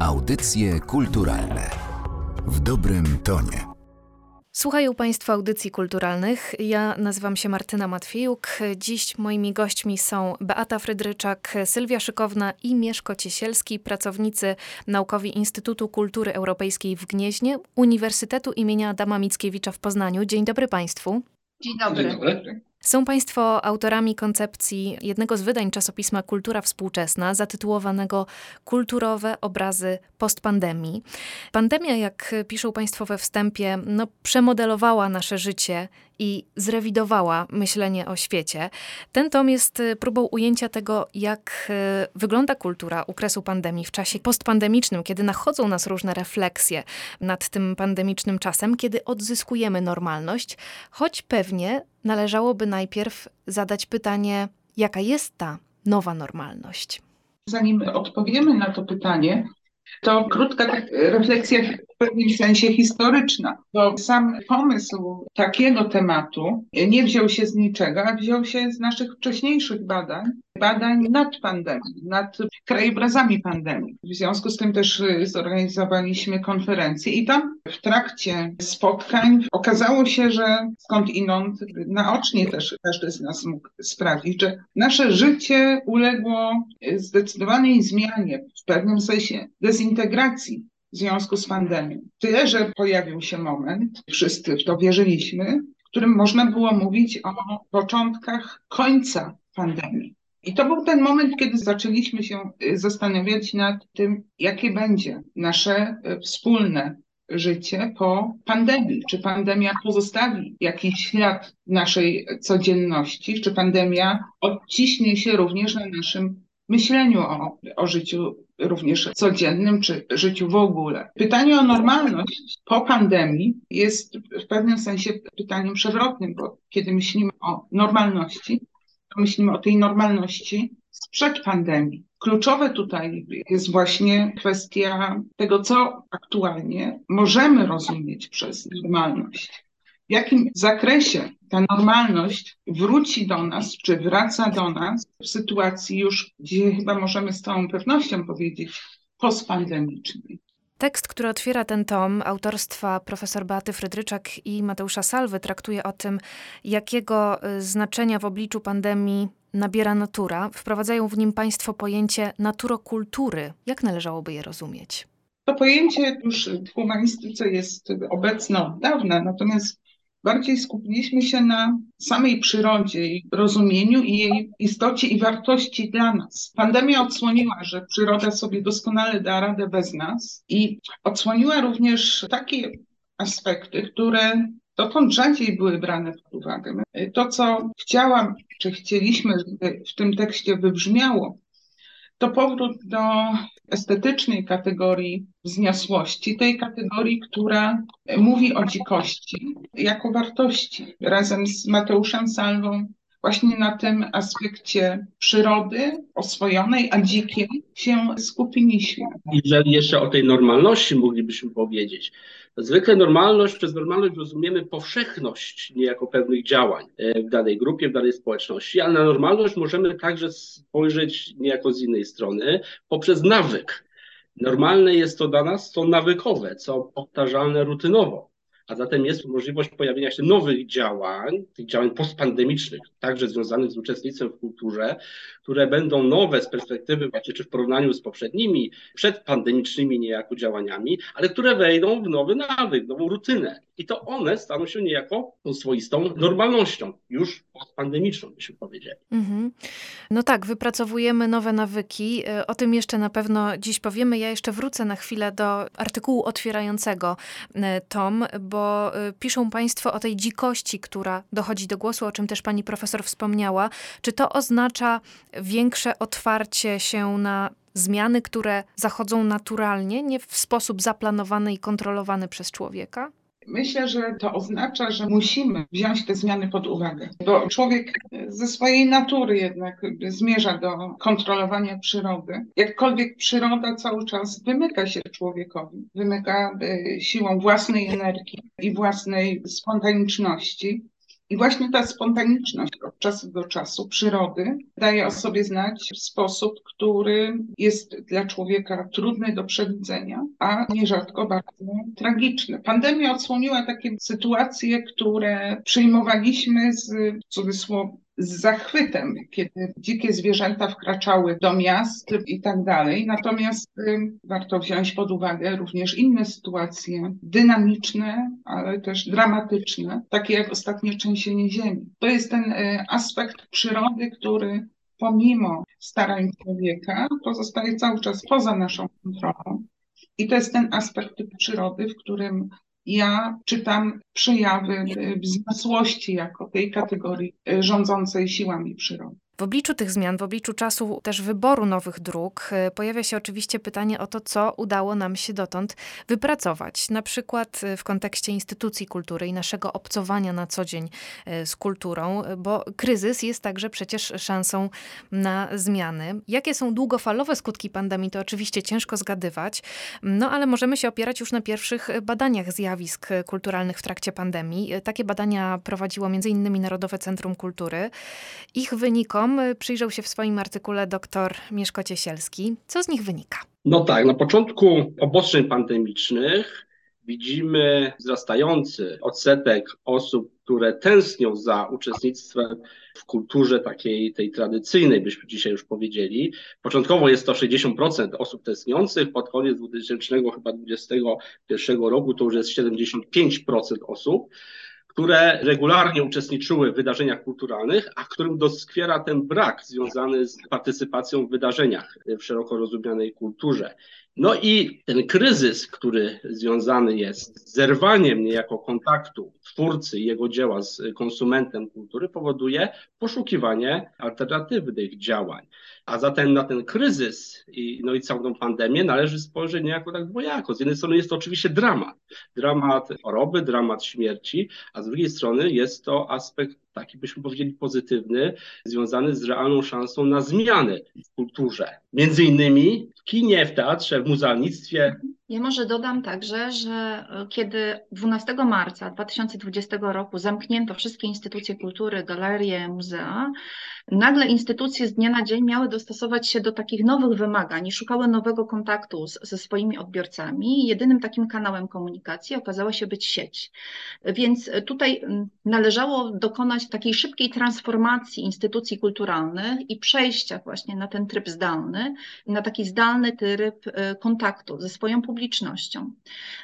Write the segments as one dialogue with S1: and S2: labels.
S1: Audycje kulturalne w dobrym tonie.
S2: Słuchają Państwo audycji kulturalnych. Ja nazywam się Martyna Matwiejuk. Dziś moimi gośćmi są Beata Frydryczak, Sylwia Szykowna i Mieszko Ciesielski, pracownicy naukowi Instytutu Kultury Europejskiej w Gnieźnie, Uniwersytetu imienia Adama Mickiewicza w Poznaniu. Dzień dobry Państwu.
S3: Dzień dobry. Dzień dobry.
S2: Są Państwo autorami koncepcji jednego z wydań czasopisma Kultura Współczesna, zatytułowanego Kulturowe obrazy postpandemii. Pandemia, jak piszą Państwo we wstępie, no, przemodelowała nasze życie i zrewidowała myślenie o świecie. Ten tom jest y, próbą ujęcia tego, jak y, wygląda kultura okresu pandemii w czasie postpandemicznym, kiedy nachodzą nas różne refleksje nad tym pandemicznym czasem, kiedy odzyskujemy normalność, choć pewnie należałoby najpierw zadać pytanie, jaka jest ta nowa normalność.
S3: Zanim odpowiemy na to pytanie, to krótka tak refleksja w pewnym sensie historyczna, bo sam pomysł takiego tematu nie wziął się z niczego, a wziął się z naszych wcześniejszych badań, badań nad pandemią, nad krajobrazami pandemii. W związku z tym też y, zorganizowaliśmy konferencję i tam w trakcie spotkań okazało się, że skąd inąd naocznie też każdy z nas mógł sprawdzić, że nasze życie uległo zdecydowanej zmianie, w pewnym sensie dezintegracji w związku z pandemią. Tyle, że pojawił się moment, wszyscy w to wierzyliśmy, w którym można było mówić o początkach końca pandemii. I to był ten moment, kiedy zaczęliśmy się y, zastanawiać nad tym, jakie będzie nasze y, wspólne życie po pandemii. Czy pandemia pozostawi jakiś ślad naszej codzienności, czy pandemia odciśnie się również na naszym myśleniu o, o życiu również codziennym, czy życiu w ogóle. Pytanie o normalność po pandemii jest w pewnym sensie pytaniem przewrotnym, bo kiedy myślimy o normalności, myślimy o tej normalności sprzed pandemii. Kluczowe tutaj jest właśnie kwestia tego, co aktualnie możemy rozumieć przez normalność. W jakim zakresie ta normalność wróci do nas, czy wraca do nas w sytuacji już, gdzie chyba możemy z całą pewnością powiedzieć, postpandemicznej.
S2: Tekst, który otwiera ten tom, autorstwa profesor Beaty Frydryczak i Mateusza Salwy, traktuje o tym, jakiego y, znaczenia w obliczu pandemii nabiera natura. Wprowadzają w nim Państwo pojęcie naturokultury. Jak należałoby je rozumieć?
S3: To pojęcie już w humanistyce jest obecne od dawna, natomiast bardziej skupiliśmy się na samej przyrodzie i rozumieniu i jej istocie i wartości dla nas. Pandemia odsłoniła, że przyroda sobie doskonale da radę bez nas i odsłoniła również takie aspekty, które dotąd rzadziej były brane pod uwagę. To, co chciałam, czy chcieliśmy, żeby w tym tekście wybrzmiało, to powrót do estetycznej kategorii wzniosłości, tej kategorii, która mówi o dzikości jako wartości. Razem z Mateuszem Salwą właśnie na tym aspekcie przyrody oswojonej, a dzikiej się skupiliśmy.
S4: Jeżeli jeszcze o tej normalności moglibyśmy powiedzieć, Zwykle normalność, przez normalność rozumiemy powszechność niejako pewnych działań e, w danej grupie, w danej społeczności, ale na normalność możemy także spojrzeć niejako z innej strony poprzez nawyk. Normalne jest to dla nas co nawykowe, co powtarzalne rutynowo. A zatem jest możliwość pojawienia się nowych działań, tych działań postpandemicznych, także związanych z uczestnictwem w kulturze, które będą nowe z perspektywy właśnie czy w porównaniu z poprzednimi, przedpandemicznymi niejako działaniami, ale które wejdą w nowy nawyk, nową rutynę. I to one staną się niejako tą swoistą normalnością, już postpandemiczną, byśmy powiedzieli. Mm-hmm.
S2: No tak, wypracowujemy nowe nawyki. E, o tym jeszcze na pewno dziś powiemy. Ja jeszcze wrócę na chwilę do artykułu otwierającego e, tom, bo e, piszą Państwo o tej dzikości, która dochodzi do głosu, o czym też Pani profesor wspomniała. Czy to oznacza większe otwarcie się na zmiany, które zachodzą naturalnie, nie w sposób zaplanowany i kontrolowany przez człowieka?
S3: Myślę, że to oznacza, że musimy wziąć te zmiany pod uwagę, bo człowiek ze swojej natury jednak zmierza do kontrolowania przyrody. Jakkolwiek przyroda cały czas wymyka się człowiekowi, wymyka e, siłą własnej energii i własnej spontaniczności. I właśnie ta spontaniczność od czasu do czasu przyrody daje o sobie znać w sposób, który jest dla człowieka trudny do przewidzenia, a nierzadko bardzo tragiczny. Pandemia odsłoniła takie sytuacje, które przyjmowaliśmy z w z zachwytem, kiedy dzikie zwierzęta wkraczały do miast i tak dalej. Natomiast y, warto wziąć pod uwagę również inne sytuacje dynamiczne, ale też dramatyczne, takie jak ostatnie trzęsienie ziemi. To jest ten y, aspekt przyrody, który pomimo starań człowieka pozostaje cały czas poza naszą kontrolą. I to jest ten aspekt przyrody, w którym ja czytam przejawy wzniosłości jako tej kategorii e, rządzącej siłami przyrody.
S2: W obliczu tych zmian, w obliczu czasu też wyboru nowych dróg, y, pojawia się oczywiście pytanie o to, co udało nam się dotąd wypracować. Na przykład y, w kontekście instytucji kultury i naszego obcowania na co dzień y, z kulturą, bo kryzys jest także przecież szansą na zmiany. Jakie są długofalowe skutki pandemii, to oczywiście ciężko zgadywać, no ale możemy się opierać już na pierwszych badaniach zjawisk kulturalnych w trakcie pandemii. Takie badania prowadziło m.in. Narodowe Centrum Kultury. Ich wynikom Y, przyjrzał się w swoim artykule dr Mieszko Ciesielski. Co z nich wynika?
S4: No tak, na początku obostrzeń pandemicznych widzimy wzrastający odsetek osób, które tęsknią za uczestnictwem w kulturze takiej, tej tradycyjnej, byśmy dzisiaj już powiedzieli. Początkowo jest to 60% osób tęskniących, pod koniec 2021 roku to już jest 75% osób które regularnie uczestniczyły w wydarzeniach kulturalnych, a którym doskwiera ten brak związany z partycypacją w wydarzeniach w szeroko rozumianej kulturze. No i ten kryzys, który związany jest z zerwaniem niejako kontaktu twórcy i jego dzieła z konsumentem kultury, powoduje poszukiwanie alternatywnych działań. A zatem na ten kryzys i, no i całą pandemię należy spojrzeć niejako tak dwojako. Z jednej strony jest to oczywiście dramat, dramat choroby, dramat śmierci, a z drugiej strony jest to aspekt taki byśmy powiedzieli pozytywny, związany z realną szansą na zmiany w kulturze. Między innymi w kinie, w teatrze, w muzealnictwie,
S5: ja może dodam także, że e, kiedy 12 marca 2020 roku zamknięto wszystkie instytucje kultury, galerie, muzea, nagle instytucje z dnia na dzień miały dostosować się do takich nowych wymagań i szukały nowego kontaktu z, ze swoimi odbiorcami. Jedynym takim kanałem komunikacji okazała się być sieć. Więc tutaj należało dokonać takiej szybkiej transformacji instytucji kulturalnych i przejścia właśnie na ten tryb zdalny, na taki zdalny tryb e, kontaktu ze swoją publicznością publicznością.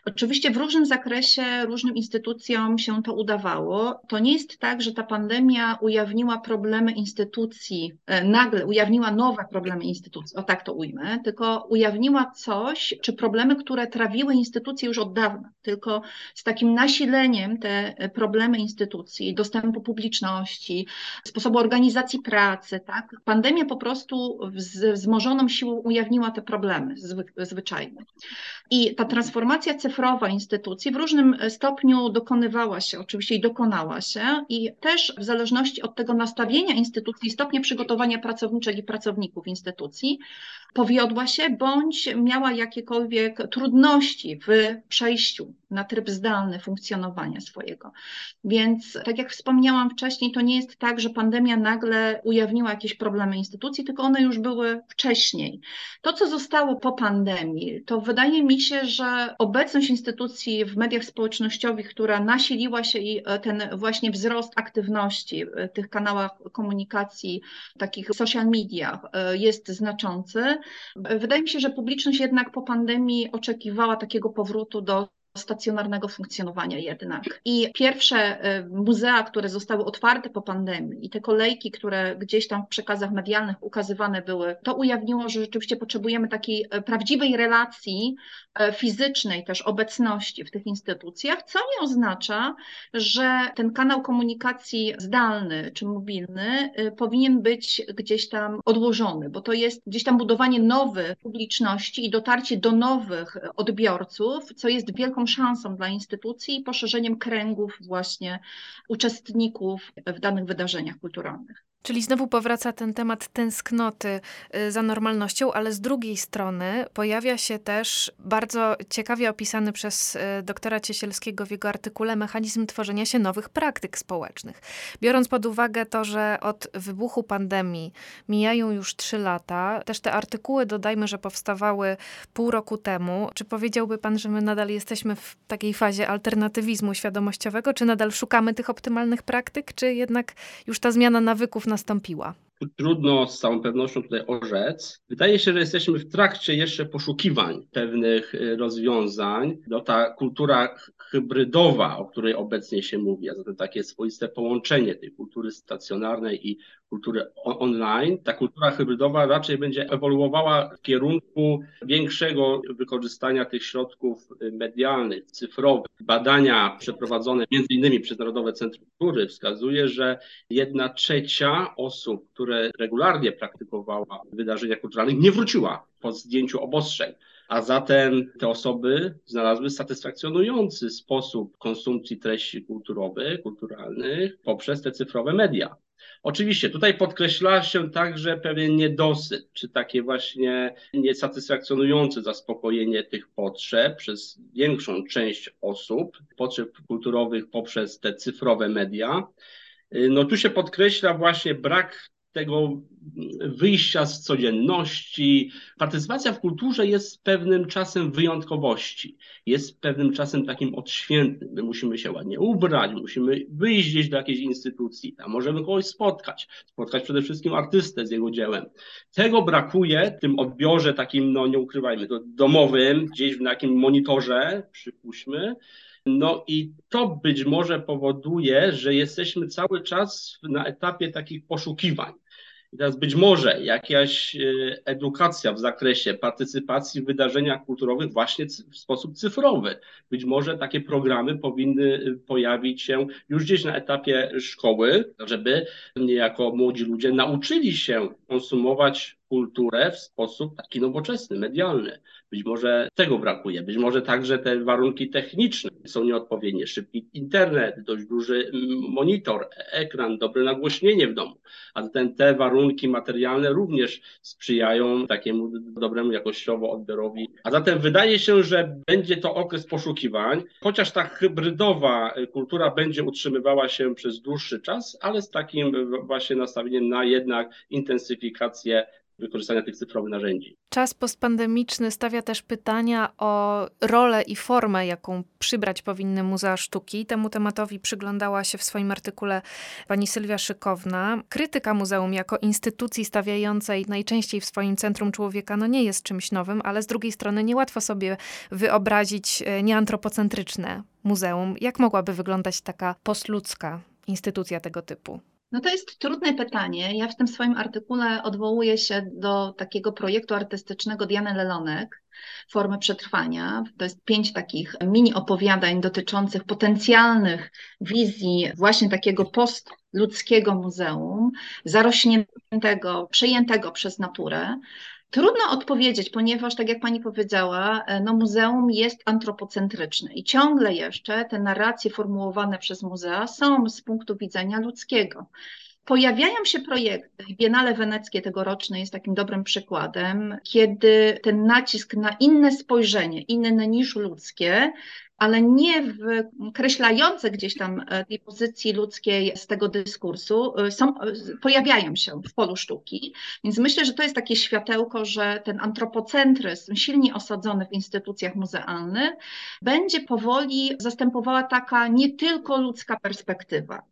S5: Oczywiście w różnym zakresie różnym instytucjom się to udawało. To nie jest tak, że ta pandemia ujawniła problemy instytucji, e, nagle ujawniła nowe problemy instytucji, o tak to ujmę, tylko ujawniła coś, czy problemy, które trawiły instytucje już od dawna, tylko z takim nasileniem te problemy instytucji, dostępu publiczności, sposobu organizacji pracy, tak? Pandemia po prostu z wzmożoną siłą ujawniła te problemy zwyczajne. I ta transformacja cyfrowa instytucji w różnym stopniu dokonywała się, oczywiście i dokonała się, i też w zależności od tego nastawienia instytucji, stopnia przygotowania pracowniczych i pracowników instytucji, powiodła się bądź miała jakiekolwiek trudności w przejściu na tryb zdalny funkcjonowania swojego. Więc, tak jak wspomniałam wcześniej, to nie jest tak, że pandemia nagle ujawniła jakieś problemy instytucji, tylko one już były wcześniej. To, co zostało po pandemii, to wydaje mi się, że obecność instytucji w mediach społecznościowych, która nasiliła się i e, ten właśnie wzrost aktywności w tych kanałach komunikacji, takich social mediach e, jest znaczący. Wydaje mi się, że publiczność jednak po pandemii oczekiwała takiego powrotu do stacjonarnego funkcjonowania jednak. I pierwsze y, muzea, które zostały otwarte po pandemii i te kolejki, które gdzieś tam w przekazach medialnych ukazywane były, to ujawniło, że rzeczywiście potrzebujemy takiej y, prawdziwej relacji y, fizycznej też obecności w tych instytucjach, co nie oznacza, że ten kanał komunikacji zdalny czy mobilny powinien być gdzieś tam odłożony, bo to jest gdzieś tam budowanie nowych publiczności i dotarcie do nowych odbiorców, co jest wielką szansą dla instytucji i poszerzeniem kręgów właśnie uczestników w danych wydarzeniach kulturalnych.
S2: Czyli znowu powraca ten temat tęsknoty y, za normalnością, ale z drugiej strony pojawia się też bardzo ciekawie opisany przez y, doktora Ciesielskiego w jego artykule mechanizm tworzenia się nowych praktyk społecznych. Biorąc pod uwagę to, że od wybuchu pandemii mijają już trzy lata, też te artykuły dodajmy, że powstawały pół roku temu. Czy powiedziałby pan, że my nadal jesteśmy w takiej fazie alternatywizmu świadomościowego, czy nadal szukamy tych optymalnych praktyk, czy jednak już ta zmiana nawyków nastąpiła?
S4: Trudno z całą pewnością tutaj orzec. Wydaje się, że jesteśmy w trakcie jeszcze poszukiwań pewnych y, rozwiązań. No, ta kultura hybrydowa, o której obecnie się mówi, a zatem takie swoiste połączenie tej kultury stacjonarnej i kultury online, ta kultura hybrydowa raczej będzie ewoluowała w kierunku większego wykorzystania tych środków medialnych, cyfrowych. Badania przeprowadzone między innymi przez Narodowe Centrum Kultury wskazuje, że jedna trzecia osób, które regularnie praktykowała wydarzenia kulturalne, nie wróciła po zdjęciu obostrzeń. A zatem te osoby znalazły satysfakcjonujący sposób konsumpcji treści kulturowych, kulturalnych poprzez te cyfrowe media. Oczywiście tutaj podkreśla się także pewien niedosyt, czy takie właśnie niesatysfakcjonujące zaspokojenie tych potrzeb przez większą część osób, potrzeb kulturowych poprzez te cyfrowe media. No tu się podkreśla właśnie brak tego wyjścia z codzienności. Partycypacja w kulturze jest pewnym czasem wyjątkowości, jest pewnym czasem takim odświętnym. My musimy się ładnie ubrać, musimy wyjść gdzieś do jakiejś instytucji, tam możemy kogoś spotkać, spotkać przede wszystkim artystę z jego dziełem. Tego brakuje w tym odbiorze takim, no nie ukrywajmy, domowym, gdzieś na takim monitorze, przypuśćmy, no i to być może powoduje, że jesteśmy cały czas na etapie takich poszukiwań. I teraz być może jakaś e, edukacja w zakresie partycypacji w wydarzeniach kulturowych właśnie w sposób cyfrowy. Być może takie programy powinny e, pojawić się już gdzieś na etapie szkoły, żeby niejako młodzi ludzie nauczyli się konsumować kulturę w sposób taki nowoczesny, medialny. Być może tego brakuje, być może także te warunki techniczne są nieodpowiednie. Szybki internet, dość duży monitor, ekran, dobre nagłośnienie w domu. A zatem te warunki materialne również sprzyjają takiemu dobremu jakościowo odbiorowi. A zatem wydaje się, że będzie to okres poszukiwań, chociaż ta hybrydowa kultura będzie utrzymywała się przez dłuższy czas, ale z takim właśnie nastawieniem na jednak intensyfikację wykorzystania tych cyfrowych narzędzi.
S2: Czas postpandemiczny stawia też pytania o rolę i formę, jaką przybrać powinny Muzea Sztuki. Temu tematowi przyglądała się w swoim artykule pani Sylwia Szykowna. Krytyka muzeum jako instytucji stawiającej najczęściej w swoim centrum człowieka no nie jest czymś nowym, ale z drugiej strony niełatwo sobie wyobrazić e, nieantropocentryczne muzeum. Jak mogłaby wyglądać taka postludzka instytucja tego typu?
S5: No to jest trudne pytanie. Ja w tym swoim artykule odwołuję się do takiego projektu artystycznego Diany Lelonek, Formy Przetrwania. To jest pięć takich mini opowiadań dotyczących potencjalnych wizji właśnie takiego postludzkiego muzeum, zarośniętego, przejętego przez naturę. Trudno odpowiedzieć, ponieważ, tak jak pani powiedziała, e, no muzeum jest antropocentryczne i ciągle jeszcze te narracje formułowane przez muzea są z punktu widzenia ludzkiego. Pojawiają się projekty, Biennale Weneckie tegoroczne jest takim dobrym przykładem, kiedy ten nacisk na inne spojrzenie, inne niż ludzkie, ale nie wkreślające gdzieś tam e, tej pozycji ludzkiej z tego dyskursu, e, są, e, pojawiają się w polu sztuki. Więc myślę, że to jest takie światełko, że ten antropocentryzm silnie osadzony w instytucjach muzealnych będzie powoli zastępowała taka nie tylko ludzka perspektywa.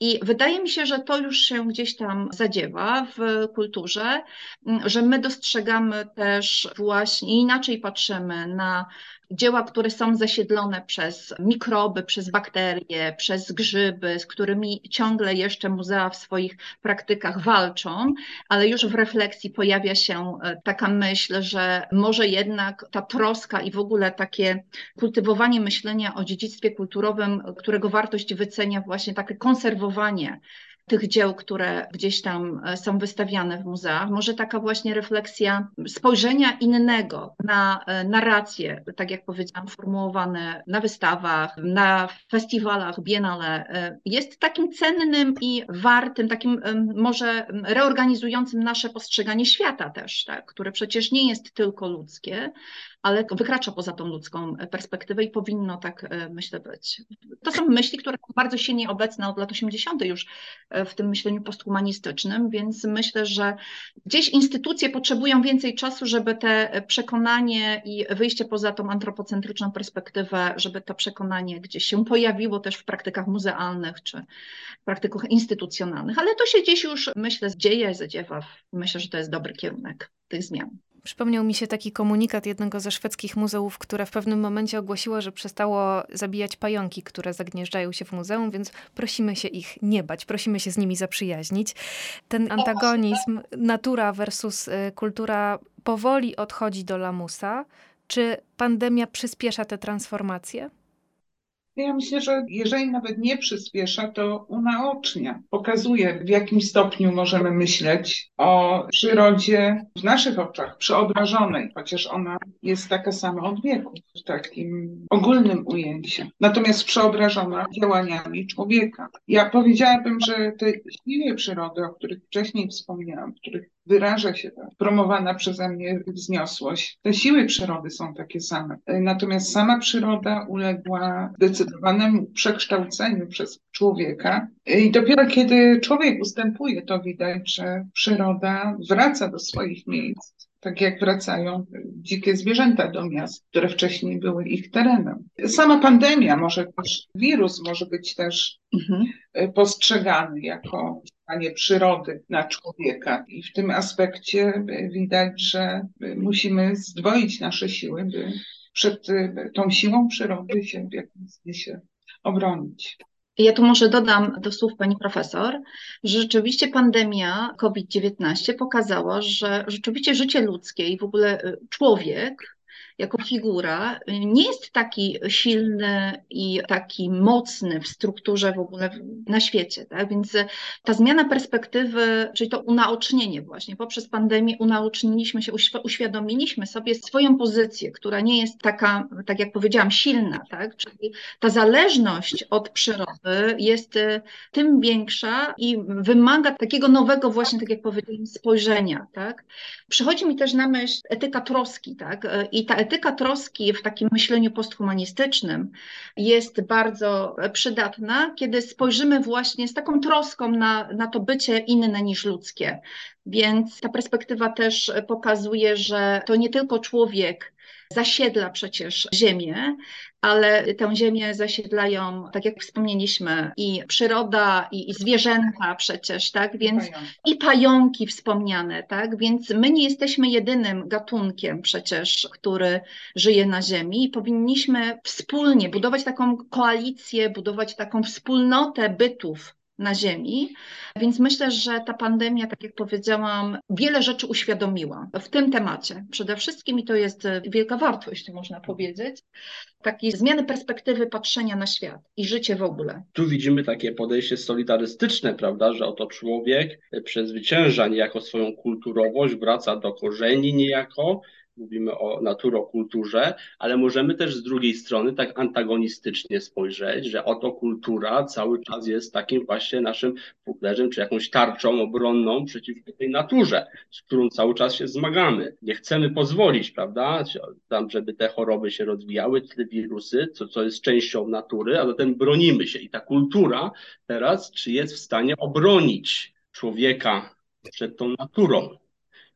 S5: I wydaje mi się, że to już się gdzieś tam zadziewa w kulturze, że my dostrzegamy też właśnie inaczej patrzymy na dzieła, które są zasiedlone przez mikroby, przez bakterie, przez grzyby, z którymi ciągle jeszcze muzea w swoich praktykach walczą, ale już w refleksji pojawia się e, taka myśl, że może jednak ta troska i w ogóle takie kultywowanie myślenia o dziedzictwie kulturowym, którego wartość wycenia właśnie takie konserwowanie tych dzieł, które gdzieś tam e, są wystawiane w muzeach. Może taka właśnie refleksja spojrzenia innego na e, narracje, tak jak powiedziałam, formułowane na wystawach, na festiwalach, biennale, e, jest takim cennym i wartym, takim może reorganizującym nasze postrzeganie świata też, tak, które przecież nie jest tylko ludzkie, ale wykracza poza tą ludzką perspektywę i powinno tak, myślę, być. To są myśli, które są bardzo silnie obecne od lat 80. już w tym myśleniu posthumanistycznym, więc myślę, że gdzieś instytucje potrzebują więcej czasu, żeby te przekonanie i wyjście poza tą antropocentryczną perspektywę, żeby to przekonanie gdzieś się pojawiło też w praktykach muzealnych czy praktykach instytucjonalnych, ale to się gdzieś już, myślę, dzieje, zadziewa. Myślę, że to jest dobry kierunek tych zmian.
S2: Przypomniał mi się taki komunikat jednego ze szwedzkich muzeów, które w pewnym momencie ogłosiło, że przestało zabijać pająki, które zagnieżdżają się w muzeum, więc prosimy się ich nie bać, prosimy się z nimi zaprzyjaźnić. Ten antagonizm natura versus y, kultura powoli odchodzi do lamusa. Czy pandemia przyspiesza te transformacje?
S3: Ja myślę, że jeżeli nawet nie przyspiesza, to unaocznia, pokazuje w jakim stopniu możemy myśleć o przyrodzie w naszych oczach, przeobrażonej, chociaż ona jest taka sama od wieku w takim ogólnym ujęciu. Natomiast przeobrażona działaniami człowieka. Ja powiedziałabym, że te siły przyrody, o których wcześniej wspomniałam, których wyraża się ta promowana przeze mnie wzniosłość. Te siły przyrody są takie same. Natomiast sama przyroda uległa zdecydowanemu przekształceniu przez człowieka. I dopiero kiedy człowiek ustępuje, to widać, że przyroda wraca do swoich miejsc tak jak wracają dzikie zwierzęta do miast, które wcześniej były ich terenem. Sama pandemia, może też wirus może być też mhm. postrzegany jako działanie przyrody na człowieka. I w tym aspekcie widać, że musimy zdwoić nasze siły, by przed tą siłą przyrody się w jakimś sensie obronić.
S5: Ja tu może dodam do słów pani profesor, że rzeczywiście pandemia COVID-19 pokazała, że rzeczywiście życie ludzkie i w ogóle y, człowiek jako figura nie jest taki silny i taki mocny w strukturze w ogóle na świecie. Tak? Więc ta zmiana perspektywy, czyli to unaocznienie właśnie, poprzez pandemię unaoczniliśmy się, uświadomiliśmy sobie swoją pozycję, która nie jest taka, tak jak powiedziałam, silna. Tak? Czyli ta zależność od przyrody jest y, tym większa i wymaga takiego nowego właśnie, tak jak powiedziałam, spojrzenia. Tak? Przychodzi mi też na myśl etyka troski tak? i ta etyka troski w takim myśleniu posthumanistycznym jest bardzo przydatna, kiedy spojrzymy właśnie z taką troską na, na to bycie inne niż ludzkie. Więc ta perspektywa też pokazuje, że to nie tylko człowiek zasiedla przecież Ziemię, ale tę ziemię zasiedlają, tak jak wspomnieliśmy, i przyroda, i, i zwierzęta przecież, tak, więc i pająki. i pająki wspomniane, tak, więc my nie jesteśmy jedynym gatunkiem przecież, który żyje na ziemi i powinniśmy wspólnie budować taką koalicję, budować taką wspólnotę bytów na Ziemi. Więc myślę, że ta pandemia, tak jak powiedziałam, wiele rzeczy uświadomiła w tym temacie. Przede wszystkim, i to jest wielka wartość, można powiedzieć, takiej zmiany perspektywy patrzenia na świat i życie w ogóle.
S4: Tu widzimy takie podejście solidarystyczne, prawda, że oto człowiek przezwycięża niejako swoją kulturowość, wraca do korzeni niejako, mówimy o naturokulturze, ale możemy też z drugiej strony tak antagonistycznie spojrzeć, że oto kultura cały czas jest takim właśnie naszym puklerzem, czy jakąś tarczą obronną przeciwko tej naturze, z którą cały czas się zmagamy. Nie chcemy pozwolić, prawda, tam, żeby te choroby się rozwijały, te wirusy, co, co jest częścią natury, a zatem bronimy się. I ta kultura teraz, czy jest w stanie obronić człowieka przed tą naturą?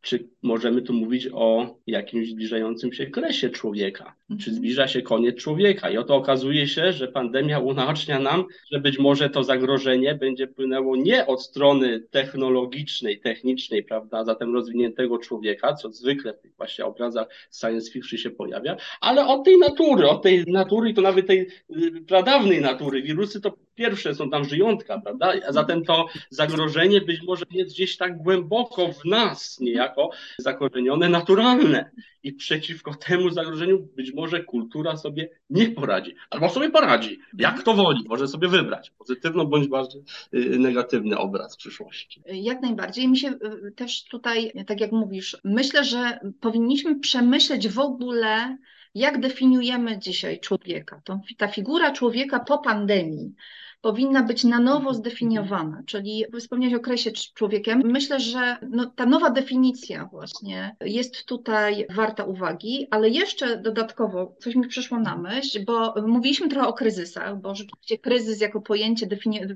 S4: Czy możemy tu mówić o jakimś zbliżającym się kresie człowieka? Czy mhm. zbliża się koniec człowieka? I oto okazuje się, że pandemia unaocznia nam, że być może to zagrożenie będzie płynęło nie od strony technologicznej, technicznej, prawda, zatem rozwiniętego człowieka, co zwykle w tych właśnie obrazach science fiction się pojawia, ale od tej natury, od tej natury i to nawet tej y, pradawnej natury. Wirusy to pierwsze, są tam żyjątka, prawda? Zatem to zagrożenie być może jest gdzieś tak głęboko w nas, niejako zakorzenione, naturalne. I przeciwko temu zagrożeniu być może kultura sobie nie poradzi, albo sobie poradzi, jak to woli, może sobie wybrać pozytywny bądź bardziej y, negatywny obraz przyszłości.
S5: Jak najbardziej. Mi się y, też tutaj, tak jak mówisz, myślę, że powinniśmy przemyśleć w ogóle, jak definiujemy dzisiaj człowieka. Ta figura człowieka po pandemii powinna być na nowo mhm. zdefiniowana, czyli wspomniałeś o okresie człowiekiem. Myślę, że no, ta nowa definicja właśnie jest tutaj warta uwagi, ale jeszcze dodatkowo coś mi przyszło na myśl, bo mówiliśmy trochę o kryzysach, bo rzeczywiście kryzys jako pojęcie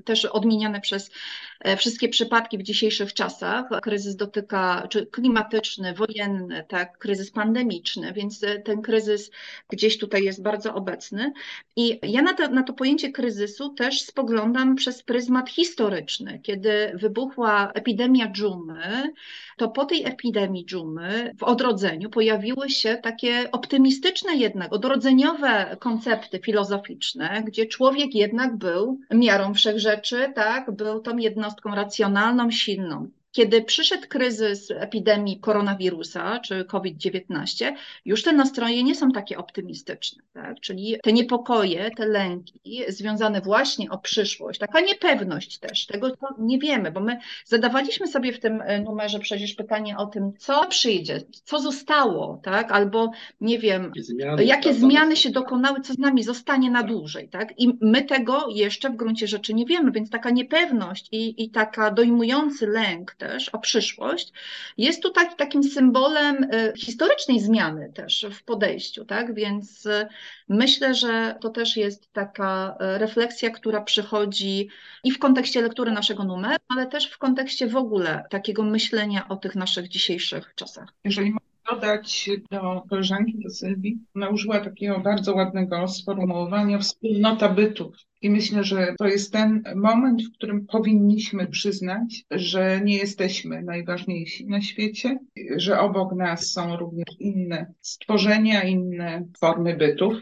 S5: też odmieniane przez e, wszystkie przypadki w dzisiejszych czasach. Kryzys dotyka czy klimatyczny, wojenny, tak, kryzys pandemiczny, więc e, ten kryzys gdzieś tutaj jest bardzo obecny. I ja na to, na to pojęcie kryzysu też spoglądam przez pryzmat historyczny. Kiedy wybuchła epidemia dżumy, to po tej epidemii dżumy w odrodzeniu pojawiły się takie optymistyczne jednak, odrodzeniowe koncepty filozoficzne, gdzie człowiek jednak był miarą wszechrzeczy, tak, był tą jednostką racjonalną, silną. Kiedy przyszedł kryzys epidemii koronawirusa czy COVID-19, już te nastroje nie są takie optymistyczne. Tak? Czyli te niepokoje, te lęki związane właśnie o przyszłość, taka niepewność też, tego nie wiemy, bo my zadawaliśmy sobie w tym e, numerze przecież pytanie o tym, co przyjdzie, co zostało, tak? albo nie wiem, zmiany, jakie zmiany się dokonały, co z nami zostanie na dłużej. Tak? I my tego jeszcze w gruncie rzeczy nie wiemy, więc taka niepewność i, i taka dojmujący lęk, też, o przyszłość, jest tu tak, takim symbolem y, historycznej zmiany też w podejściu, tak? Więc y, myślę, że to też jest taka y, refleksja, która przychodzi i w kontekście lektury naszego numeru, ale też w kontekście w ogóle takiego myślenia o tych naszych dzisiejszych czasach.
S3: Jeżeli dodać do koleżanki, do Sylwii, ona użyła takiego bardzo ładnego sformułowania wspólnota bytu. I myślę, że to jest ten moment, w którym powinniśmy przyznać, że nie jesteśmy najważniejsi na świecie, że obok nas są również inne stworzenia, inne formy bytów,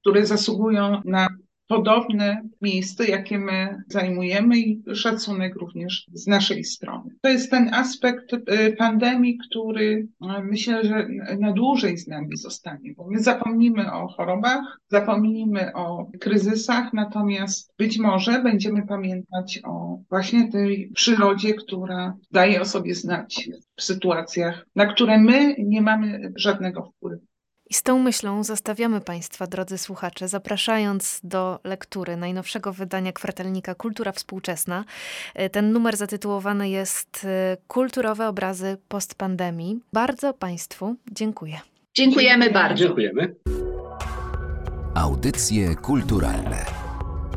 S3: które zasługują na podobne miejsce, jakie my zajmujemy i szacunek również z naszej strony. To jest ten aspekt y, pandemii, który y, myślę, że na dłużej z nami zostanie, bo my zapomnimy o chorobach, zapomnimy o kryzysach, natomiast być może będziemy pamiętać o właśnie tej przyrodzie, która daje o sobie znać w sytuacjach, na które my nie mamy żadnego wpływu.
S2: I z tą myślą zostawiamy Państwa, drodzy słuchacze, zapraszając do lektury najnowszego wydania kwartalnika Kultura Współczesna. E, ten numer zatytułowany jest e, Kulturowe obrazy postpandemii. Bardzo Państwu dziękuję.
S5: Dziękujemy bardzo.
S4: Dziękujemy.
S1: Audycje kulturalne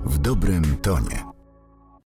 S1: w dobrym tonie.